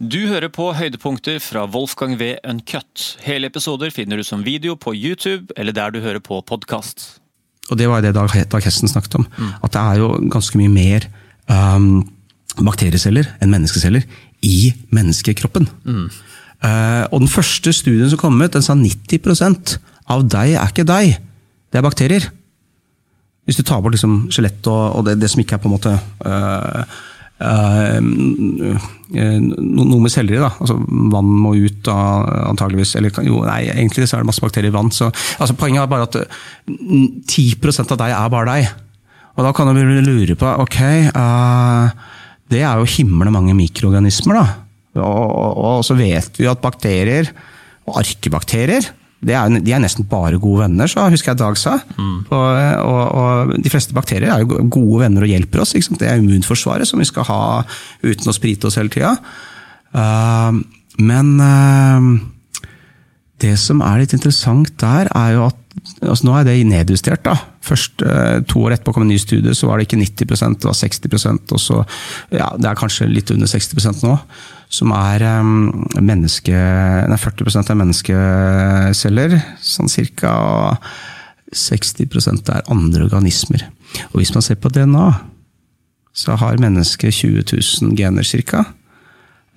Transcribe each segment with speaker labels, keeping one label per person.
Speaker 1: Du hører på høydepunkter fra Wolfgang V. Uncut. Hele episoder finner du som video på YouTube eller der du hører på podkast.
Speaker 2: Og det var det Dag, Dag Hesten snakket om. At det er jo ganske mye mer um, bakterieceller enn menneskeceller i menneskekroppen. Uh, og den første studien som kom ut, den sa 90% av deg er ikke deg. Det er bakterier. Hvis du tar bort liksom og, og det, det som ikke er på en måte uh, noe med celler da, altså Vann må ut av, antageligvis. Eller jo, nei, egentlig så er det masse bakterier i vann. så altså Poenget er bare at uh, 10% av deg er bare deg. Og da kan du lure på ok, uh, det er jo himla mange mikroorganismer. da, og, og, og så vet vi at bakterier, og arkebakterier, er, de er nesten bare gode venner, så husker jeg Dag sa. Og, og, og de fleste bakterier er jo gode venner og hjelper oss. Det er immunforsvaret som vi skal ha uten å sprite oss hele tida. Uh, men uh, det som er litt interessant der, er jo at altså Nå er det nedjustert. da. Først uh, To år etterpå kom en ny studie, så var det ikke 90 det var 60% og så ja, Det er kanskje litt under 60% nå. Som er um, menneske, nei, 40% er menneskeceller, sånn cirka. 60% er andre organismer. Og hvis man ser på DNA, så har mennesket 20 000 gener ca.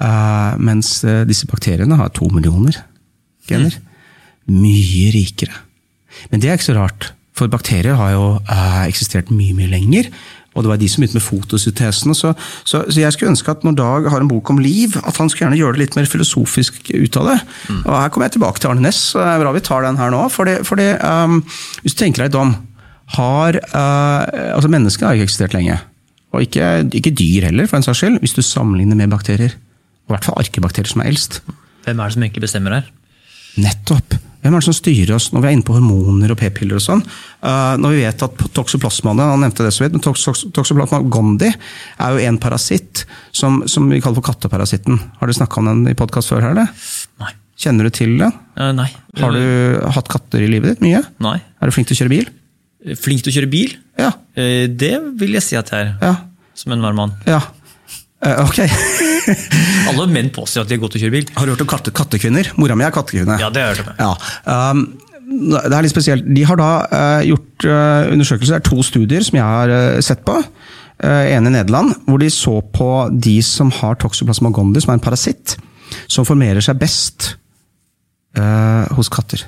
Speaker 2: Uh, mens uh, disse bakteriene har to millioner gener. Mye rikere. Men det er ikke så rart, for bakterier har jo eksistert mye, mye lenger. Og det var de som begynte med fotosyntesen. Så, så, så jeg skulle ønske at når Dag har en bok om liv, at han skulle gjerne gjøre det litt mer filosofisk ut av det. Og her kommer jeg tilbake til Arne Næss, det er bra vi tar den her nå. fordi, fordi um, Hvis du tenker deg dom, om, har uh, altså mennesket har ikke eksistert lenge. Og ikke, ikke dyr heller, for en saks skyld, hvis du sammenligner med bakterier. Og I hvert fall arkebakterier som er eldst.
Speaker 1: Hvem er det som egentlig bestemmer her?
Speaker 2: Nettopp. Hvem er det som styrer oss når vi er inne på hormoner og p-piller og sånn? Uh, når vi vet at toksoplasmaene, han nevnte det så vidt, men toks toksoplasma gondi er jo en parasitt som, som vi kaller for katteparasitten. Har du snakka om den i podkast før? her, eller?
Speaker 1: Nei.
Speaker 2: Kjenner du til den?
Speaker 1: Uh, nei.
Speaker 2: Har du hatt katter i livet ditt? Mye?
Speaker 1: Nei.
Speaker 2: Er du flink til å kjøre bil?
Speaker 1: Flink til å kjøre bil?
Speaker 2: Ja.
Speaker 1: Uh, det vil jeg si at jeg er.
Speaker 2: Ja.
Speaker 1: Som en varm mann.
Speaker 2: ja. Eh, ok.
Speaker 1: Alle menn påstår at de er gode til å kjøre bil.
Speaker 2: Har du hørt om katte kattekvinner? Mora mi er kattekvinne.
Speaker 1: Ja, det har jeg hørt om.
Speaker 2: Ja, um, det er litt spesielt. De har da uh, gjort uh, undersøkelser, det er to studier som jeg har sett på. Uh, en i Nederland, hvor de så på de som har toxoplasma gondii, som er en parasitt, som formerer seg best hos katter.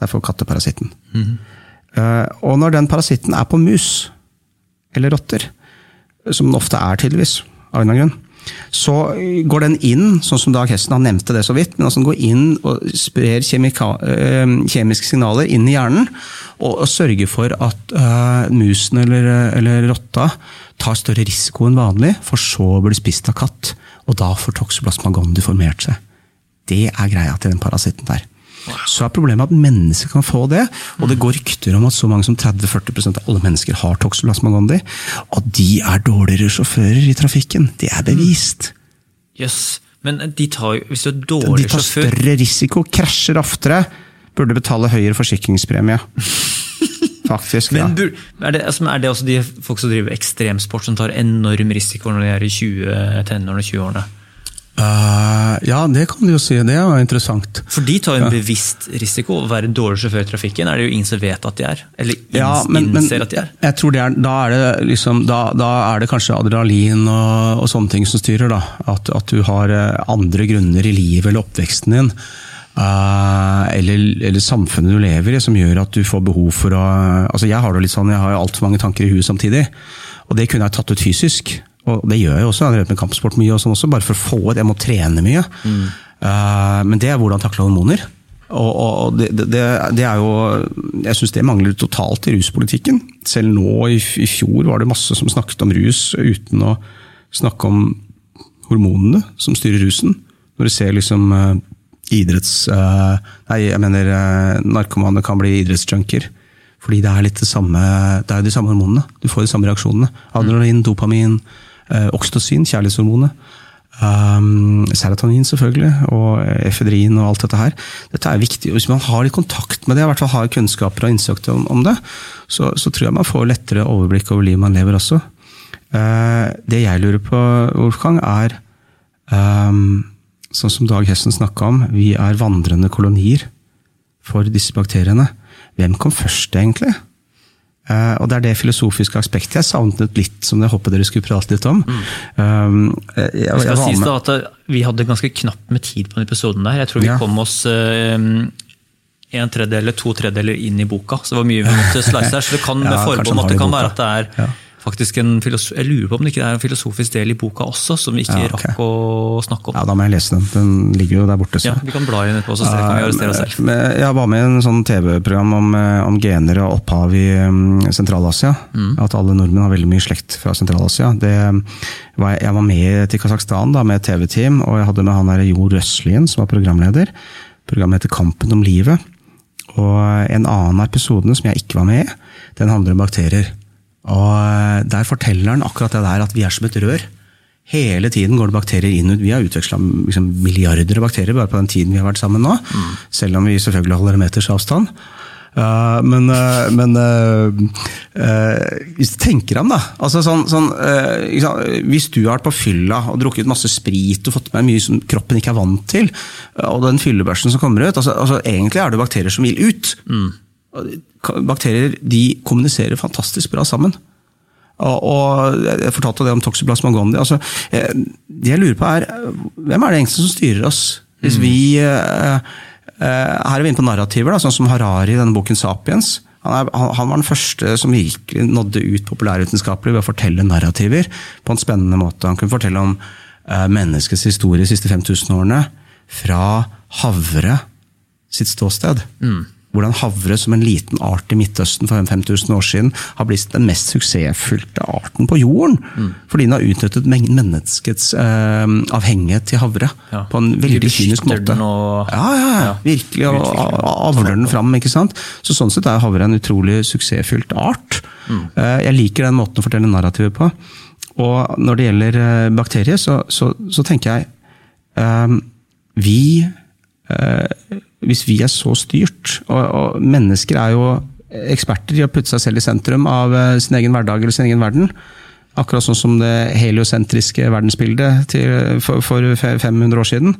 Speaker 2: Derfor katteparasitten. Eh, og når den parasitten er på mus, eller rotter, som den ofte er tydeligvis, av en eller annen grunn, så går den inn, sånn som Dag Hesten han nevnte det så vidt, men altså den går inn og sprer kjemiske signaler inn i hjernen, og, og sørger for at øh, musen eller, eller rotta tar større risiko enn vanlig, for så å bli spist av katt. Og da får toxoplasma gondii formert seg. Det er greia til den parasitten der. Så er problemet at mennesker kan få det, og det går rykter om at så mange som 30-40% av alle mennesker har toxoplasma gondii, og de er dårligere sjåfører i trafikken. Det er bevist.
Speaker 1: Jøss. Men de tar, hvis du er
Speaker 2: De
Speaker 1: dårlig
Speaker 2: tar
Speaker 1: sjåfør
Speaker 2: større risiko, krasjer oftere, burde betale høyere forsikringspremie. Faktisk, ja.
Speaker 1: men er, det, altså, er det også de folk som driver ekstremsport, som tar enorm risiko når de er i 20, tenårene og 20-årene?
Speaker 2: Eh, ja, det kan du jo si. Det er jo interessant.
Speaker 1: For de tar jo en bevisst risiko. Å være dårlig sjåfør i trafikken er det jo ingen som vet at de er. Eller inns,
Speaker 2: Ja, men, men
Speaker 1: innser at de er.
Speaker 2: jeg tror det er, da, er det liksom, da, da er det kanskje adrenalin og, og sånne ting som styrer. da. At, at du har eh, andre grunner i livet eller oppveksten din. Uh, eller, eller samfunnet du lever i, som gjør at du får behov for å altså Jeg har det litt sånn, jeg har altfor mange tanker i huet samtidig. Og det kunne jeg tatt ut fysisk. Og det gjør jeg også. Jeg har drevet med kampsport mye, og sånn også, bare for å få ut Jeg må trene mye. Eh, men det er hvordan takle hormoner. Og, og det, det, det er jo Jeg syns det mangler totalt i ruspolitikken. Selv nå i, i fjor var det masse som snakket om rus uten å snakke om hormonene som styrer rusen. Når du ser liksom uh, idretts... Uh, nei, jeg mener uh, narkomane kan bli idrettsjunker. Fordi det er litt det samme Det er de samme hormonene. Du får de samme reaksjonene. Adrenalin, dopamin, eh, oksytocin, kjærlighetshormonet. Um, serotonin, selvfølgelig, og efedrin og alt dette her. Dette er viktig. Hvis man har litt kontakt med det, i hvert fall har kunnskaper og innsikt om, om det, så, så tror jeg man får lettere overblikk over livet man lever også. Uh, det jeg lurer på, Wolfgang, er um, sånn som Dag Hessen snakka om, vi er vandrende kolonier for disse bakteriene. Hvem kom først, egentlig? Uh, og det er det filosofiske aspektet jeg savnet litt, som jeg håper dere skulle prate litt om. Mm. Um,
Speaker 1: jeg, jeg, jeg skal sies da at eh, Vi hadde ganske knapt med tid på den episoden. der. Jeg tror vi ja. kom oss uh, en tredjedel eller to tredjedeler inn i boka. Så det var mye vi måtte slice her. Så det kan, ja, at det kan være at det er faktisk en Jeg lurer på om det ikke er en filosofisk del i boka også, som vi ikke ja, okay. rakk å snakke om.
Speaker 2: Ja, Da må jeg lese den. Den ligger jo der borte.
Speaker 1: Så. Ja, Vi kan bla inn etterpå, så kan vi arrestere oss selv.
Speaker 2: Jeg var med i en sånn TV-program om, eh, om, gener og opphav i um, Sentral-Asia. Mm. At alle nordmenn har veldig mye slekt fra Sentral-Asia. Jeg var med til Kasakhstan da, med TV-team, og jeg hadde med han der Jo Røslien, som var programleder. Programmet heter Kampen om livet. Og en annen av episodene som jeg ikke var med i, den handler om bakterier. Og eh, Der forteller han akkurat det der at vi er som et rør. Hele tiden går det bakterier inn ut. Vi har utveksla liksom, milliarder av bakterier bare på den tiden vi har vært sammen nå. Mm. Selv om vi selvfølgelig holder en meters avstand. Uh, men, uh, men uh, tenker ham, da altså sånn, sånn, Hvis du har vært på fylla og drukket masse sprit og fått med mye som kroppen ikke er vant til, og den fyllebørsen som kommer ut altså, altså Egentlig er det bakterier som vil ut. Mm. Bakterier de kommuniserer fantastisk bra sammen. Og, og Jeg fortalte det om toxoplasma gondii. Altså, eh, det jeg lurer på er, Hvem er det egentlig som styrer oss? Hvis mm. vi, eh, eh, Her er vi inne på narrativer, da, sånn som Harari i denne boken 'Sapiens'. Han, er, han, var den første som virkelig nådde ut populærvitenskapelig ved å fortelle narrativer på en spennende måte. Han kunne fortelle om menneskets historie de siste 5000 årene fra havre sitt ståsted. Mm hvordan havre som en liten art i Midtøsten for 5000 år siden har blitt den mest suksessfylte arten på jorden. Mm. Fordi den har utnyttet menneskets eh, avhengighet til havre ja. på en veldig kynisk måte. Og... Ja, ja, ja, virkelig. Og avler den fram. ikke sant? Så Sånn sett er havre en utrolig suksessfylt art. Mm. Eh, jeg liker den måten å fortelle narrativet på. Og når det gjelder uh, bakterier, så, så, så, tenker jeg vi hvis vi er så styrt, og, og, mennesker er jo eksperter i å putte seg selv i sentrum av eh, sin egen hverdag eller sin egen verden. Akkurat sånn som det heliosentriske verdensbildet til, for, for, 500 år siden.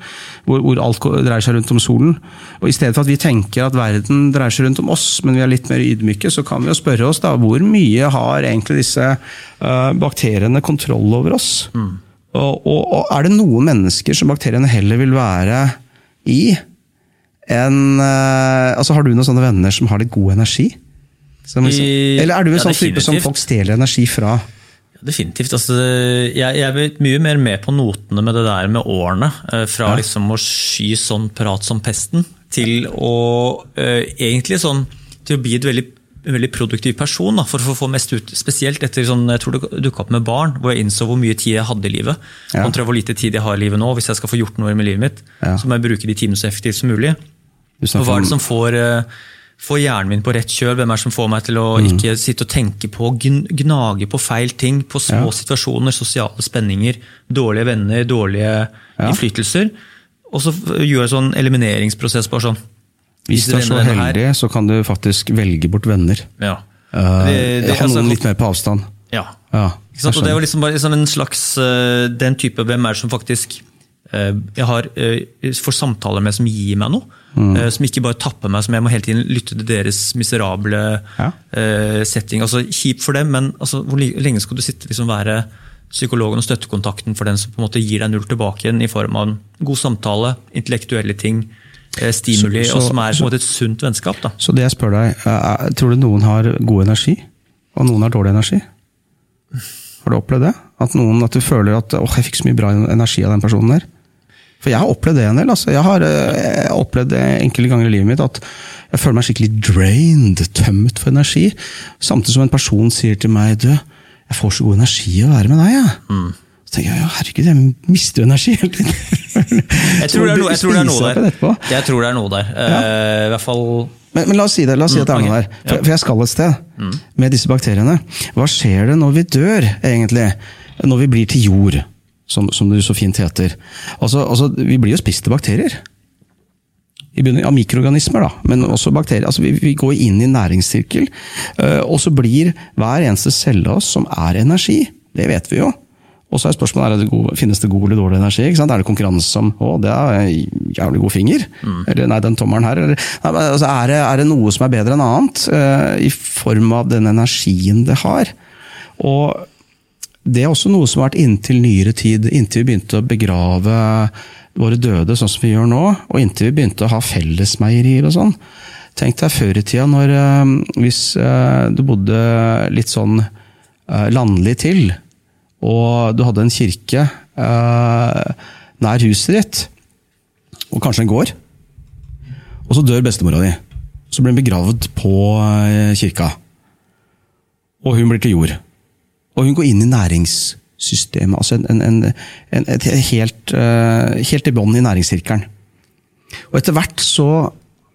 Speaker 2: Hvor, hvor, alt dreier seg rundt om solen. Og I stedet for at vi tenker at verden dreier seg rundt om oss, men vi er litt mer ydmyke, så kan vi jo spørre oss da, hvor mye har egentlig disse uh, bakteriene kontroll over oss? Mm. Og, og, og, er det noen mennesker som bakteriene heller vil være i? En uh, altså Har du noen sånne venner som har litt god energi? Som, I, eller er du en ja, sånn type som folk stjeler energi fra?
Speaker 1: Ja, definitivt. Altså, jeg, jeg er mye mer med på notene med det der med årene. Eh, fra ja. liksom å sky sånn prat som pesten, til å uh, egentlig sånn til å bli et veldig, veldig produktiv person. Da, for å få mest ut, Spesielt etter sånn, jeg tror det dukka opp med barn, hvor jeg innså hvor mye tid jeg hadde i livet. Ja. Kontra hvor lite tid jeg har i livet nå. Hvis jeg skal få gjort noe med livet mitt, ja. så må jeg bruke de timene så effektivt som mulig. Hva er det som får, eh, får, hjernen min på rett kjøl? Hvem er det som får meg til å mm. ikke sitte og tenke på, gnage på feil ting, på små ja. situasjoner, sosiale spenninger, dårlige venner, dårlige ja. innflytelser? Og så gjør jeg sånn elimineringsprosess. bare sånn.
Speaker 2: Hvis du er så heldig, så kan du faktisk velge bort venner. Ja. Uh, det, det, ha noen altså, litt mer på avstand.
Speaker 1: Ja. ja og det var liksom bare liksom en slags uh, den type hvem er det som faktisk jeg har, får samtaler med som gir meg noe. Mm. Eh, som ikke bare tapper meg, som jeg må hele tiden lytte til deres miserable ja. uh, setting. Altså, Kjipt for dem, men altså, hvor lenge skal du sitte liksom være psykologen og støttekontakten for den som på en måte gir deg null tilbake igjen i form av en god samtale, intellektuelle ting, uh, stimuli, så, så, og som er på en måte et sunt vennskap? Da.
Speaker 2: Så det jeg spør deg, Tror du noen har god energi, og noen har dårlig energi? Har du opplevd det? At, noen, at du føler at åh, jeg fikk så mye bra energi av den personen der? For jeg har opplevd det en del. Altså. Jeg har eh, opplevd det enkelte ganger i livet mitt at jeg føler meg skikkelig drained, tømt for energi. Samtidig som en person sier til meg du, jeg får så god energi av å være med deg. Ja. Mm. Så tenker jeg ja, herregud, jeg mister jo energi hele tiden.
Speaker 1: jeg, tror det er, no, jeg tror det er noe der. Jeg tror det er noe der. Ja. Uh, I hvert fall
Speaker 2: men, men, la oss si det, la oss si at det er mm, noe der. For, for jeg skal et sted mm. med disse bakteriene. Hva skjer det når vi dør, egentlig? Når vi blir til jord? Som, som det så fint heter. Altså, altså, vi blir jo spist av bakterier. I Av mikroorganismer, da, men også bakterier. Altså, vi, vi går inn i en næringssirkel, uh, og så blir hver eneste celle av oss som er energi. Det vet vi jo. Og så er spørsmålet er det god, finnes det god eller dårlig energi. Er det konkurranse om å, det er jævlig god finger? Mm. Eller nei, den tommelen her. Eller, nei, altså, er, det, er, det, noe som er bedre enn annet? Uh, I form av den energien det har. Og det er også noe som har vært inntil nyere tid. Inntil vi begynte å begrave våre døde sånn som vi gjør nå, og inntil vi begynte å ha fellesmeierier og sånn. Tenk deg før i tida, når, uh, hvis uh, du bodde litt sånn landlig til og du hadde en kirke eh, nær huset ditt, og kanskje en gård, og så dør bestemora di. Så blir hun begravd på eh, kirka. Og hun blir til jord. Og hun går inn i næringssystemet. altså en, en, en, helt, uh, helt i bånn i næringssirkelen. Og etter hvert så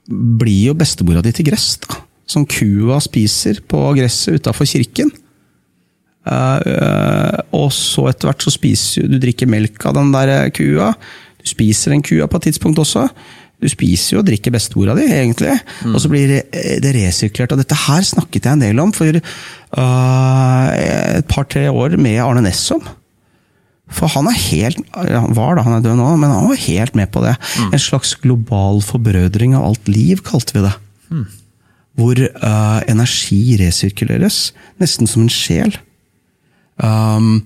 Speaker 2: blir jo bestemora di til gress, da. Som kua spiser på gresset utafor kirken. Uh, og så etter hvert så spiser du drikker melk av den der eh, kua. Du spiser den kua på et tidspunkt også. Du spiser jo og drikker bestemora di, egentlig. Mm. Og så blir det resirkulert. Og dette her snakket jeg en del om for uh, et par-tre år med Arne Nessom. For han er helt Han var da, han er død nå, men han var helt med på det. Mm. En slags global forbrødring av alt liv, kalte vi det. Mm. Hvor uh, energi resirkuleres. Nesten som en sjel. Um,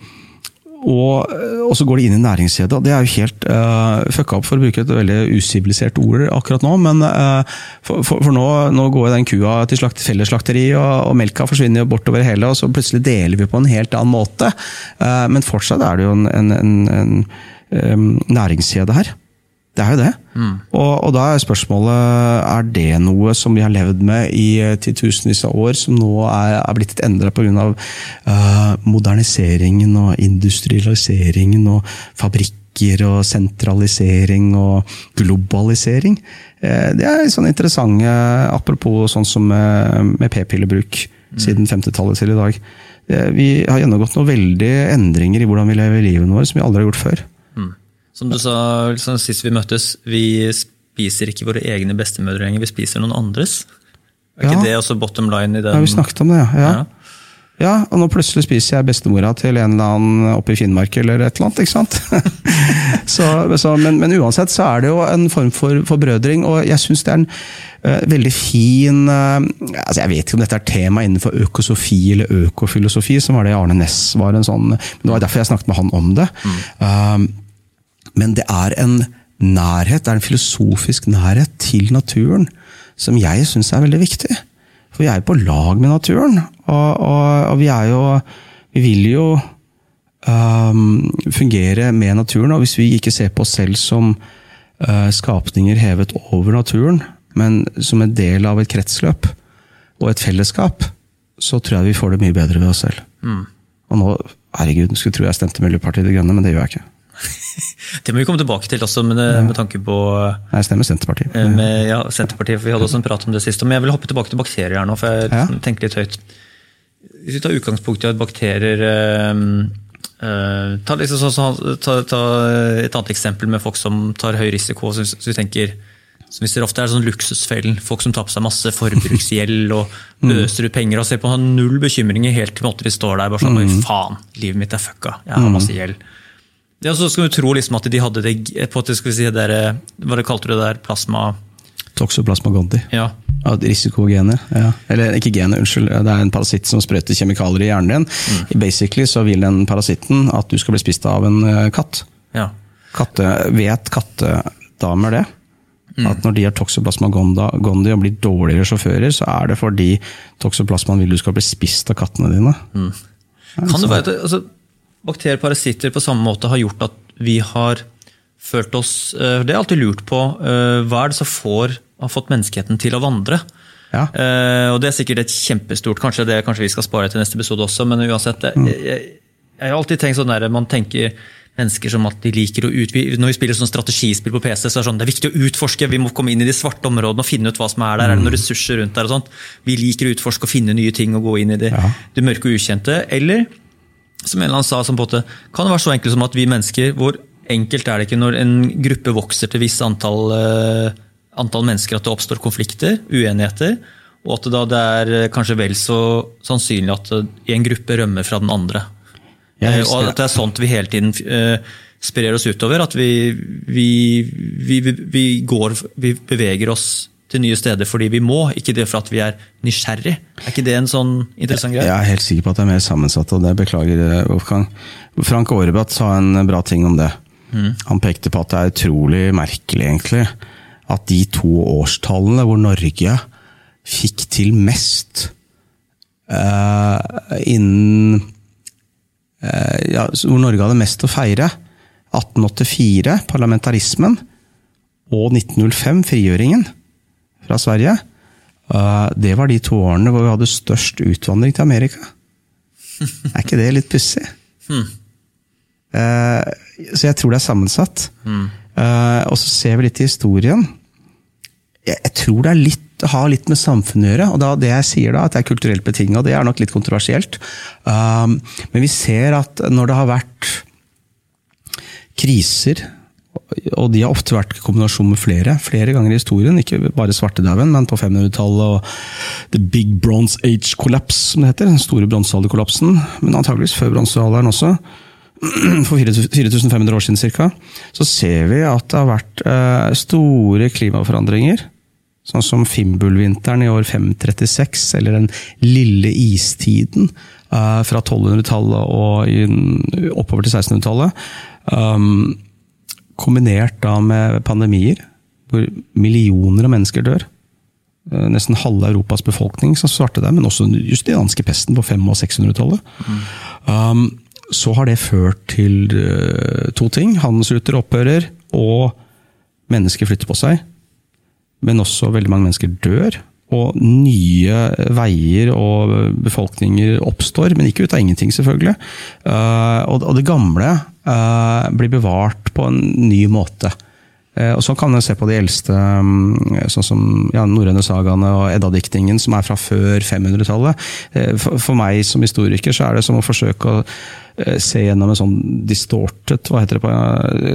Speaker 2: og, og, så går det inn i næringskjeda. Det er jo helt uh, fucka opp, for å bruke et veldig usivilisert ord akkurat nå. Men uh, for, for, for, nå, nå går den kua til slakt, fellesslakteri, og, og, melka forsvinner jo bortover hele, og så plutselig deler vi på en helt annen måte. Uh, men fortsatt er det jo en, en, en, en um, næringskjede her. Det er jo det. Mm. Og, og, da er spørsmålet er det noe som vi har levd med i eh, titusenvis av år, som nå er, er blitt endra pga. Uh, moderniseringen og industrialiseringen og fabrikker og sentralisering og globalisering. Uh, det er sånn interessante Apropos sånn som med, med p-pillebruk mm. siden 50-tallet til i dag. Uh, vi har gjennomgått noen veldige endringer i hvordan vi lever livet vårt som vi aldri har gjort før.
Speaker 1: Som du sa liksom, sist vi møttes, vi spiser ikke våre egne bestemødre lenger, vi spiser noen andres. Er ja. ikke det også bottom line i den?
Speaker 2: Ja, vi snakket om det, ja. ja. ja. ja og nå plutselig spiser jeg bestemora til en eller annen oppe i Finnmark eller et eller annet. ikke sant? så, så, men, men, uansett så er det jo en form for forbrødring, og jeg syns det er en uh, veldig fin uh, altså Jeg vet ikke om dette er tema innenfor økosofi eller økofilosofi, som var det Arne Næss var en sånn Det var derfor jeg snakket med han om det. Mm. Uh, men det er en nærhet, det er en filosofisk nærhet til naturen som jeg syns er veldig viktig. For vi er jo på lag med naturen. Og, og, og vi er jo Vi vil jo um, fungere med naturen. Og hvis vi ikke ser på oss selv som uh, skapninger hevet over naturen, men som en del av et kretsløp og et fellesskap, så tror jeg vi får det mye bedre ved oss selv. Mm. Og nå, herregud, skulle tro jeg stemte Miljøpartiet De Grønne, men det gjør jeg ikke.
Speaker 1: Det må vi komme tilbake til også, med, med tanke på
Speaker 2: Nei, stemmer Senterpartiet.
Speaker 1: Eh, med, ja, Senterpartiet, for Vi hadde også en prat om det sist. Men jeg vil hoppe tilbake til bakterier her nå, for jeg ja. tenker litt høyt. Hvis vi tar utgangspunkt i at bakterier øh, øh, ta, liksom så, så, ta, ta, et annet eksempel med folk som tar høy risiko. Så, så vi tenker, som vi ser ofte er sånn luksusfellen. Folk som tar på seg masse forbruksgjeld og mm. øser ut penger og ser på har null bekymringer helt til de står der bare sånn mm. faen, livet mitt er fucka, jeg har masse gjeld. Ja, så skal du tro liksom at de hadde det på det, skal vi si, der, Hva det kalte du det der? Plasma
Speaker 2: Toxoplasma gondii.
Speaker 1: Ja.
Speaker 2: Risikogener. Ja. Eller ikke genet, unnskyld. Det er en parasitt som sprøyter kjemikalier i hjernen din. Mm. Basically så vil den parasitten at du skal bli spist av en eh, katt.
Speaker 1: Ja.
Speaker 2: Katte, vet kattedamer det? Mm. At når de har toxoplasma gondi og blir dårligere sjåfører, så er det fordi toxoplasmaen vil du skal bli spist av kattene dine. Mm.
Speaker 1: Kan det være, altså, bakterier parasitter på samme måte har gjort at vi har følt oss eh, Det er alltid lurt på. Eh, hva er det som får, har fått menneskeheten til å vandre? Ja. Uh, og Det er sikkert et kjempestort Kanskje det kanskje vi skal spare til neste episode også, men uansett. Mm. Jeg, jeg, har alltid tenkt sånn der, Man tenker mennesker som at de liker å utvide, Når vi spiller sånn strategispill på PC, så er det sånn det er viktig å utforske. Vi må komme inn i de svarte områdene og finne ut hva som er der. Mm. Er det noen ressurser rundt der? og sånt? Vi liker å utforske og finne nye ting og gå inn i det, ja. det mørke og ukjente. Eller som en eller annen sa, som på en måte, kan det være så enkelt som at vi mennesker Hvor enkelt er det ikke når en gruppe vokser til visst antall, uh, antall mennesker at det oppstår konflikter, uenigheter, og at det, da det er kanskje vel så sannsynlig at en gruppe rømmer fra den andre? Eh, og at det er sånt vi hele tiden eh, sprer oss utover. At vi, vi, vi, vi, går, vi beveger oss til nye steder fordi vi må, ikke det for at vi er nysgjerrig. Er ikke det en sånn interessant greie?
Speaker 2: Jeg er helt sikker på at det er mer sammensatt, og det beklager eh, Wolfgang. Frank Aarebrot sa en bra ting om det. Mm. Han pekte på at det er utrolig merkelig, egentlig, at de to årstallene hvor Norge fikk til mest uh, innen uh, ja, Hvor Norge hadde mest å feire. 1884, parlamentarismen, og 1905, frigjøringen fra Sverige. Uh, det var de to årene hvor vi hadde størst utvandring til Amerika. Er ikke det litt pussig? Hmm. så jeg tror det er sammensatt. Hmm. og så ser vi litt i historien. Jeg, tror det er litt har litt med samfunnet å gjøre. og da, Det jeg sier da, at det er kulturelt betinget, det er nok litt kontroversielt. Men vi ser at når det har vært kriser, og de har ofte vært i kombinasjon med flere, flere ganger i historien, ikke bare svartedauden, men på 500-tallet og The Big Bronze Age Collapse, som det heter. Den store bronsealderkollapsen, men antageligvis før bronsealderen også. For 4500 år siden ca. Så ser vi at det har vært uh, store klimaforandringer Sånn som Fimbulvinteren i år 536, eller den lille istiden uh, fra 1200-tallet og oppover til 1600-tallet. Um, kombinert da med pandemier, hvor millioner av mennesker dør. Uh, nesten halve Europas befolkning som svarte der, men også just den danske pesten på 500- og 600-tallet. Mm. Um, så har det ført til uh, to ting. Handelsruter opphører, og mennesker flytter på seg men også veldig mange mennesker dør. Og nye veier og befolkninger oppstår, men ikke ut av ingenting, selvfølgelig. Uh, og, det gamle uh, blir bevart på en ny måte. Uh, og så kan en se på de eldste, um, sånn som ja, norrøne sagaene og Edda-diktingen, som er fra før 500-tallet. For, for, meg som historiker så er det som å forsøke å se gjennom en sånn distorted, hva heter det på,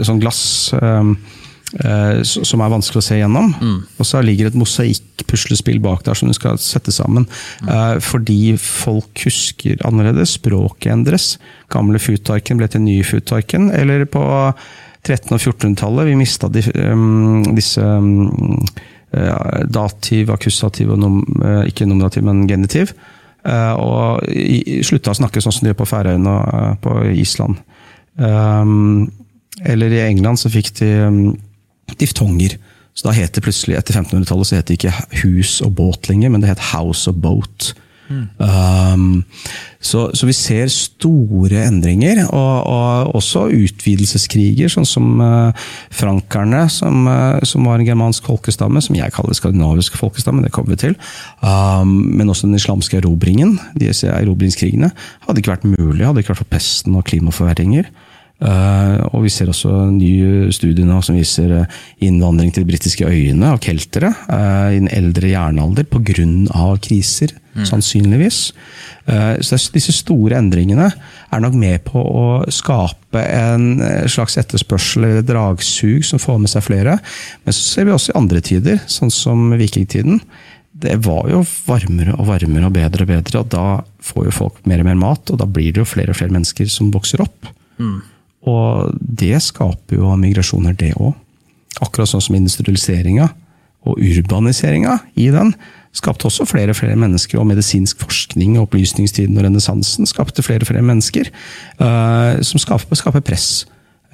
Speaker 2: sånn glass. Um, Eh, som er vanskelig å se gjennom. Mm. Og så ligger et mosaikkpuslespill bak der som du skal sette sammen. Mm. Fordi folk husker annerledes, språket endres. Gamle Futarken ble til nye Futarken. Eller på 1300- og 1400-tallet, vi mista de, um, disse um, dativ, akkusativ og nom, ikke nominativ, men genitiv. Og slutta å snakke sånn som de gjør på Færøyene og på Island. Um, eller i England så fikk de um, diftonger. Så da het det plutselig, etter 1500-tallet så het det ikke hus og båt lenger, men det het house og boat. Mm. Um, så, så, vi ser store endringer, og, og også utvidelseskriger, sånn som uh, frankerne, som, uh, som, var en germansk folkestamme, som jeg kaller skandinavisk folkestamme, det kommer vi til. Um, men også den islamske erobringen, disse erobringskrigene, hadde ikke vært mulig, hadde ikke vært for pesten og klimaforverringer. Uh, og vi ser også nye studier nå som viser uh, innvandring til de britiske øyene av keltere uh, i den eldre jernalder pga. kriser, mm. sannsynligvis. så disse store endringene er nok med på å skape en slags etterspørsel eller dragsug som får med seg flere. Men så ser vi også i andre tider, sånn som vikingtiden. Det var jo varmere og varmere og bedre og bedre, og da får jo folk mer og mer mat, og da blir det jo flere og flere mennesker som vokser opp. Mm. Og det skaper jo migrasjoner, det òg. Akkurat sånn som industrialiseringa og urbaniseringa i den skapte også flere og flere mennesker, og medisinsk forskning og opplysningstiden og renessansen skapte flere og flere mennesker, uh, som skaper, skaper press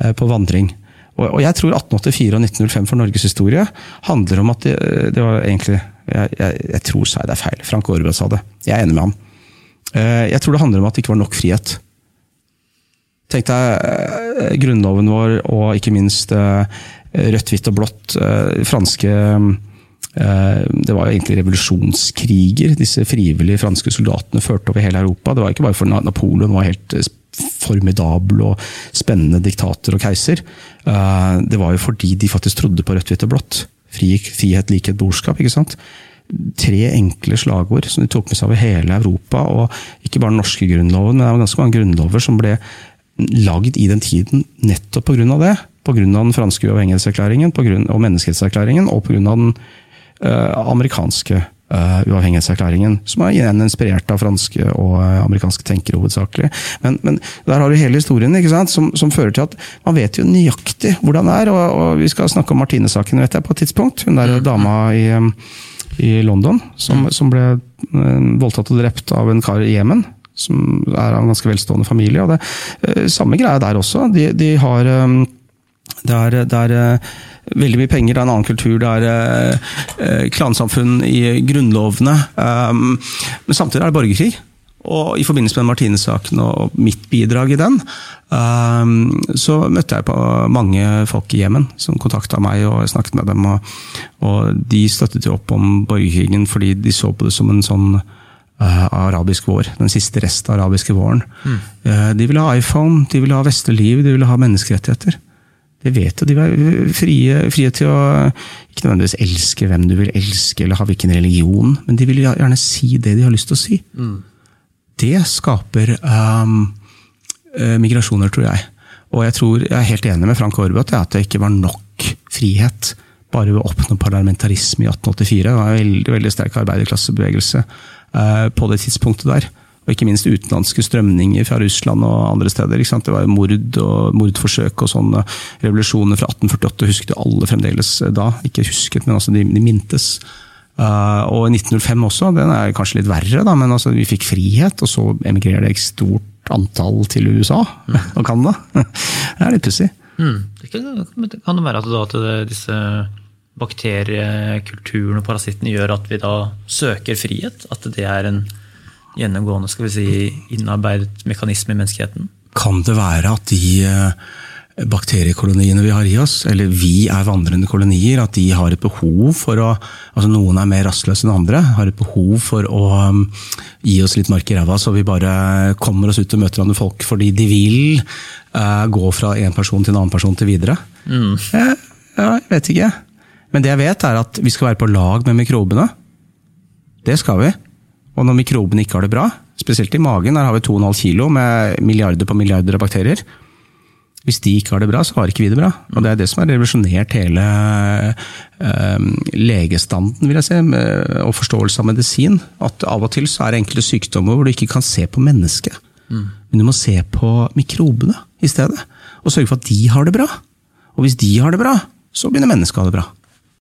Speaker 2: uh, på vandring. Og, og, jeg tror 1884 og 1905 for Norges historie handler om at det, det var egentlig jeg, jeg, jeg tror sa jeg det er feil. Frank Aarebrot sa det. Jeg er enig med ham. Uh, jeg tror det handler om at det ikke var nok frihet. Tenk deg eh, grunnloven vår, og ikke minst eh, rødt, hvitt og blått. Eh, franske Det var jo egentlig revolusjonskriger disse frivillige franske soldatene førte over hele Europa. Det var ikke bare for Napoleon var helt formidabel og spennende diktator og keiser. Det var jo fordi de faktisk trodde på rødt, hvitt og blått. Frihet, likhet, borskap. ikke sant? tre enkle slagord som de tok med seg over hele Europa. og Ikke bare den norske grunnloven, men det var ganske mange grunnlover som ble lagd i den tiden nettopp pga. det. Pga. den franske uavhengighetserklæringen og menneskerettserklæringen, og pga. den uh, amerikanske uh, uavhengighetserklæringen, som er igjen inspirert av franske og uh, amerikanske tenkere hovedsakelig. Men, men, der har du hele historien ikke sant, som, som, fører til at man vet jo nøyaktig hvordan det er. Og, og vi skal snakke om Martine-saken vet jeg, på et tidspunkt. Hun der dama i, um, i London som, som ble uh, voldtatt og drept av en kar i Jemen som er av en ganske velstående familie. og det uh, Samme greia der også. De, de har um, det er, det er uh, veldig mye penger, det er en annen kultur, det er klansamfunn i grunnlovene. Um, men samtidig er det borgerkrig. Og i forbindelse med Martine-saken og mitt bidrag i den, um, så møtte jeg på mange folk i Jemen som kontakta meg og jeg snakket med dem. Og, og de støttet jo opp om borgerkrigen fordi de så på det som en sånn arabisk vår. Den siste rest av arabiske våren. Mm. Uh, de ville ha iPhone, de ville ha vestlig liv, de ville ha menneskerettigheter. Det vet jo, De var frie, frie, til å ikke nødvendigvis elske hvem du vil elske, eller ha hvilken religion, men de vil gjerne si det de har lyst til å si. Mm. Det skaper um, migrasjoner, tror jeg. Og jeg tror, jeg er helt enig med Frank Aarbaut at det ikke var nok frihet bare ved å oppnå parlamentarisme i 1884. Det var en veldig, veldig sterk arbeiderklassebevegelse på det tidspunktet der. Og ikke minst utenlandske strømninger fra Russland og andre steder. Det var mord og mordforsøk og sånne revolusjoner fra 1848 husket jo alle fremdeles da. Ikke husket, men altså de, de mintes. Uh, og 1905 også, den er kanskje litt verre, da, men altså, vi fikk frihet, og så emigrerer det et stort antall til USA mm. og Canada. det er litt pussig.
Speaker 1: Mm. Kan det være at, da, at disse bakteriekulturene og parasitten gjør at vi da søker frihet? At det er en gjennomgående skal vi si, innarbeidet mekanisme i menneskeheten?
Speaker 2: Kan det være at de eh, bakteriekoloniene vi har i oss, eller vi er vandrende kolonier, at de har et behov for å altså Noen er mer rastløse enn andre, har et behov for å um, gi oss litt mark i ræva, så vi bare kommer oss ut og møter andre folk fordi de vil uh, gå fra en person til en annen person til videre. Mm. Jeg, jeg vet ikke. Men det jeg vet, er at vi skal være på lag med mikrobene. Det skal vi. Og når mikrobene ikke har det bra, spesielt i magen, der har vi 2,5 kilo med milliarder på milliarder av bakterier. Hvis de ikke har det bra, så har ikke vi det bra. Og Det er det som har revolusjonert hele øh, legestanden vil jeg si, og forståelse av medisin. At av og til så er det enkelte sykdommer hvor du ikke kan se på mennesket. Mm. Men du må se på mikrobene i stedet. Og sørge for at de har det bra. Og hvis de har det bra, så begynner mennesket å ha det bra.